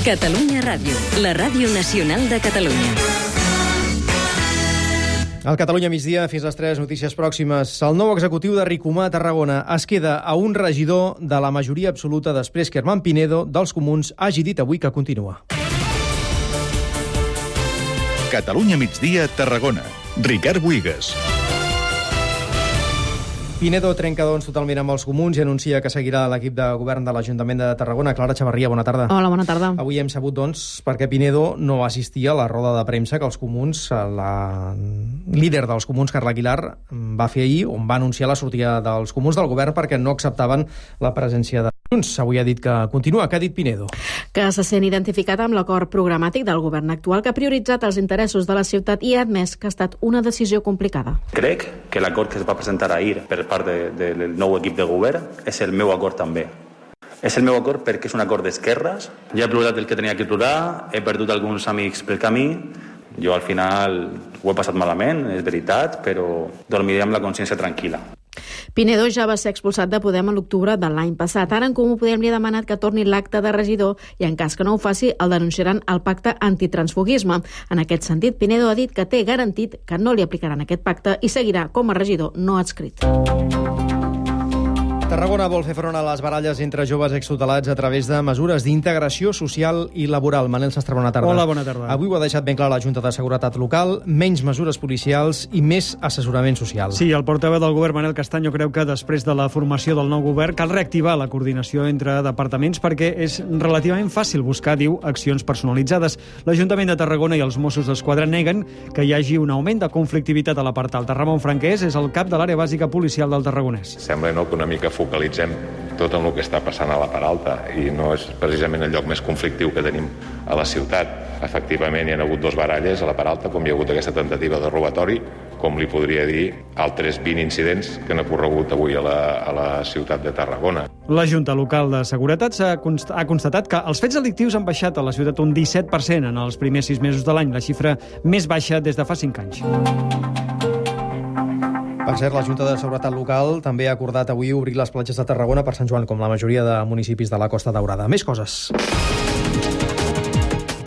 Catalunya Ràdio, la ràdio nacional de Catalunya. Al Catalunya migdia, fins les 3 notícies pròximes. El nou executiu de Ricomà a Tarragona es queda a un regidor de la majoria absoluta després que Herman Pinedo, dels Comuns, hagi dit avui que continua. Catalunya migdia, Tarragona. Ricard Buigas. Pinedo trenca, doncs, totalment amb els comuns i anuncia que seguirà l'equip de govern de l'Ajuntament de Tarragona. Clara Xavarria, bona tarda. Hola, bona tarda. Avui hem sabut, doncs, perquè Pinedo no assistia a la roda de premsa que els comuns, la líder dels comuns, Carla Aguilar, va fer ahir, on va anunciar la sortida dels comuns del govern perquè no acceptaven la presència de Junts. Avui ha dit que continua. Què ha dit Pinedo? Que se sent identificat amb l'acord programàtic del govern actual que ha prioritzat els interessos de la ciutat i ha admès que ha estat una decisió complicada. Crec que l'acord que es va presentar ahir per part de, de, del nou equip de govern és el meu acord també. És el meu acord perquè és un acord d'esquerres. Ja he plorat el que tenia que plorar, he perdut alguns amics pel camí, jo al final ho he passat malament, és veritat, però dormiré amb la consciència tranquil·la. Pinedo ja va ser expulsat de Podem a l'octubre de l'any passat. Ara en Comú Podem li ha demanat que torni l'acte de regidor i en cas que no ho faci el denunciaran al pacte antitransfugisme. En aquest sentit, Pinedo ha dit que té garantit que no li aplicaran aquest pacte i seguirà com a regidor no adscrit. Tarragona vol fer front a les baralles entre joves extutelats a través de mesures d'integració social i laboral. Manel Sastre, bona tarda. Hola, bona tarda. Avui ho ha deixat ben clar la Junta de Seguretat Local, menys mesures policials i més assessorament social. Sí, el portaveu del govern, Manel Castanyo, creu que després de la formació del nou govern cal reactivar la coordinació entre departaments perquè és relativament fàcil buscar, diu, accions personalitzades. L'Ajuntament de Tarragona i els Mossos d'Esquadra neguen que hi hagi un augment de conflictivitat a la part alta. Ramon Franquès és el cap de l'àrea bàsica policial del Tarragonès. Sembla no, que una mica focalitzem tot en el que està passant a la part alta i no és precisament el lloc més conflictiu que tenim a la ciutat. Efectivament, hi ha hagut dos baralles a la part alta, com hi ha hagut aquesta tentativa de robatori, com li podria dir altres 20 incidents que han ocorregut avui a la, a la ciutat de Tarragona. La Junta Local de Seguretat ha, const ha constatat que els fets delictius han baixat a la ciutat un 17% en els primers sis mesos de l'any, la xifra més baixa des de fa 5 anys. Per cert, la Junta de Seguretat Local també ha acordat avui obrir les platges de Tarragona per Sant Joan, com la majoria de municipis de la Costa Daurada. Més coses.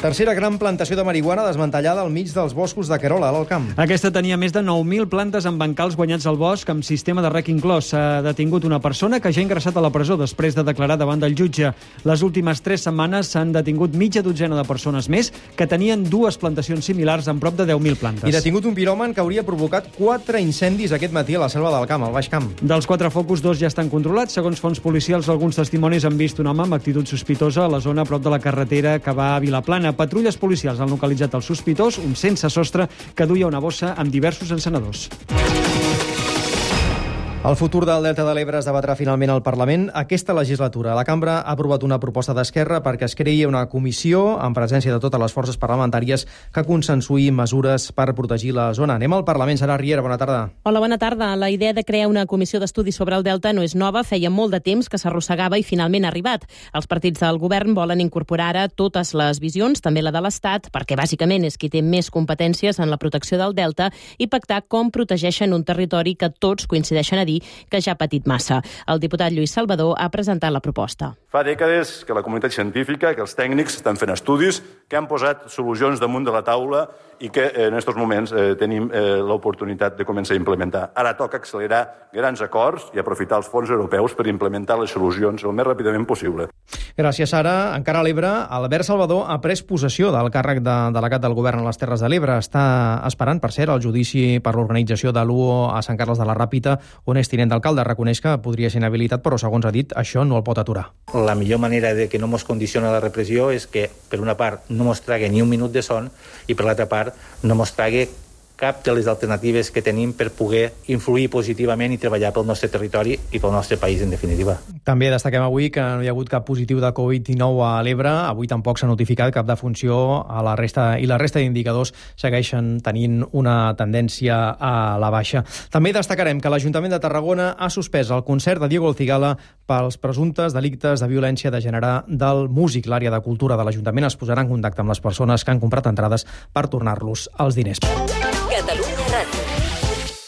Tercera gran plantació de marihuana desmantellada al mig dels boscos de Querola, a l'Alt Camp. Aquesta tenia més de 9.000 plantes amb bancals guanyats al bosc amb sistema de rec inclòs. S'ha detingut una persona que ja ha ingressat a la presó després de declarar davant del jutge. Les últimes tres setmanes s'han detingut mitja dotzena de persones més que tenien dues plantacions similars amb prop de 10.000 plantes. I detingut un piròman que hauria provocat quatre incendis aquest matí a la selva del Camp, al Baix Camp. Dels quatre focus, dos ja estan controlats. Segons fons policials, alguns testimonis han vist un home amb actitud sospitosa a la zona a prop de la carretera que va a Vilaplana. Patrulles policials han localitzat el sospitós, un sense sostre, que duia una bossa amb diversos encenedors. El futur del Delta de l'Ebre es debatrà finalment al Parlament aquesta legislatura. La cambra ha aprovat una proposta d'Esquerra perquè es creï una comissió en presència de totes les forces parlamentàries que consensuï mesures per protegir la zona. Anem al Parlament. Serà Riera, bona tarda. Hola, bona tarda. La idea de crear una comissió d'estudi sobre el Delta no és nova. Feia molt de temps que s'arrossegava i finalment ha arribat. Els partits del govern volen incorporar ara totes les visions, també la de l'Estat, perquè bàsicament és qui té més competències en la protecció del Delta i pactar com protegeixen un territori que tots coincideixen a dir que ja ha patit massa. El diputat Lluís Salvador ha presentat la proposta. Fa dècades que la comunitat científica, que els tècnics estan fent estudis, que han posat solucions damunt de la taula i que eh, en aquests moments eh, tenim eh, l'oportunitat de començar a implementar. Ara toca accelerar grans acords i aprofitar els fons europeus per implementar les solucions el més ràpidament possible. Gràcies, Sara. Encara a l'Ebre, Albert Salvador ha pres possessió del càrrec de delegat del govern a les Terres de l'Ebre. Està esperant, per cert, el judici per l'organització de l'UO a Sant Carles de la Ràpita, on és tinent d'alcalde. Reconeix que podria ser inhabilitat, però, segons ha dit, això no el pot aturar. La millor manera de que no mos condiciona la repressió és que, per una part, no mos trague ni un minut de son i, per l'altra part, no mos trague cap de les alternatives que tenim per poder influir positivament i treballar pel nostre territori i pel nostre país, en definitiva. També destaquem avui que no hi ha hagut cap positiu de Covid-19 a l'Ebre. Avui tampoc s'ha notificat cap defunció a la resta i la resta d'indicadors segueixen tenint una tendència a la baixa. També destacarem que l'Ajuntament de Tarragona ha suspès el concert de Diego El Cigala pels presumptes delictes de violència de gènere del músic. L'àrea de cultura de l'Ajuntament es posarà en contacte amb les persones que han comprat entrades per tornar-los els diners. Catalunya